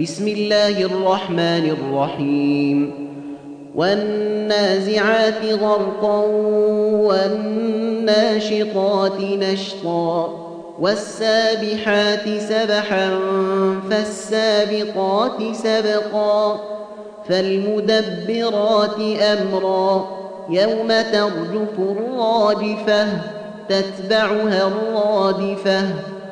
بسم الله الرحمن الرحيم. والنازعات غرقا والناشطات نشطا والسابحات سبحا فالسابقات سبقا فالمدبرات أمرا يوم ترجف الرادفة تتبعها الرادفة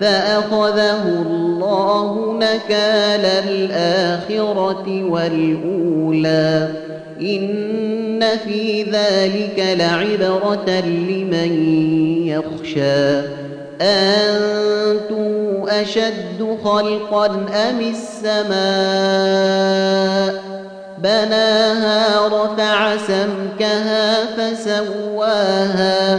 فأخذه الله نكال الآخرة والأولى. إن في ذلك لعبرة لمن يخشى. أنتم أشد خلقا أم السماء؟ بناها رفع سمكها فسواها.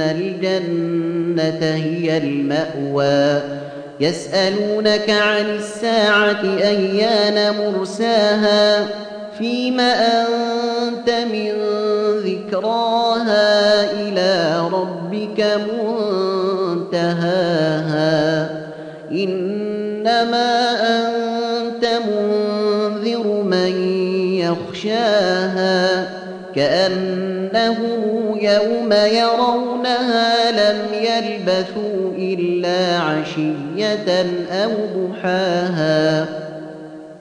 الجنة هي المأوى. يسألونك عن الساعة أيان مرساها؟ فيم أنت من ذكراها إلى ربك منتهاها. إنما أنت منذر من يخشاها. كأنهم يوم يرونها لم يلبثوا إلا عشية أو ضحاها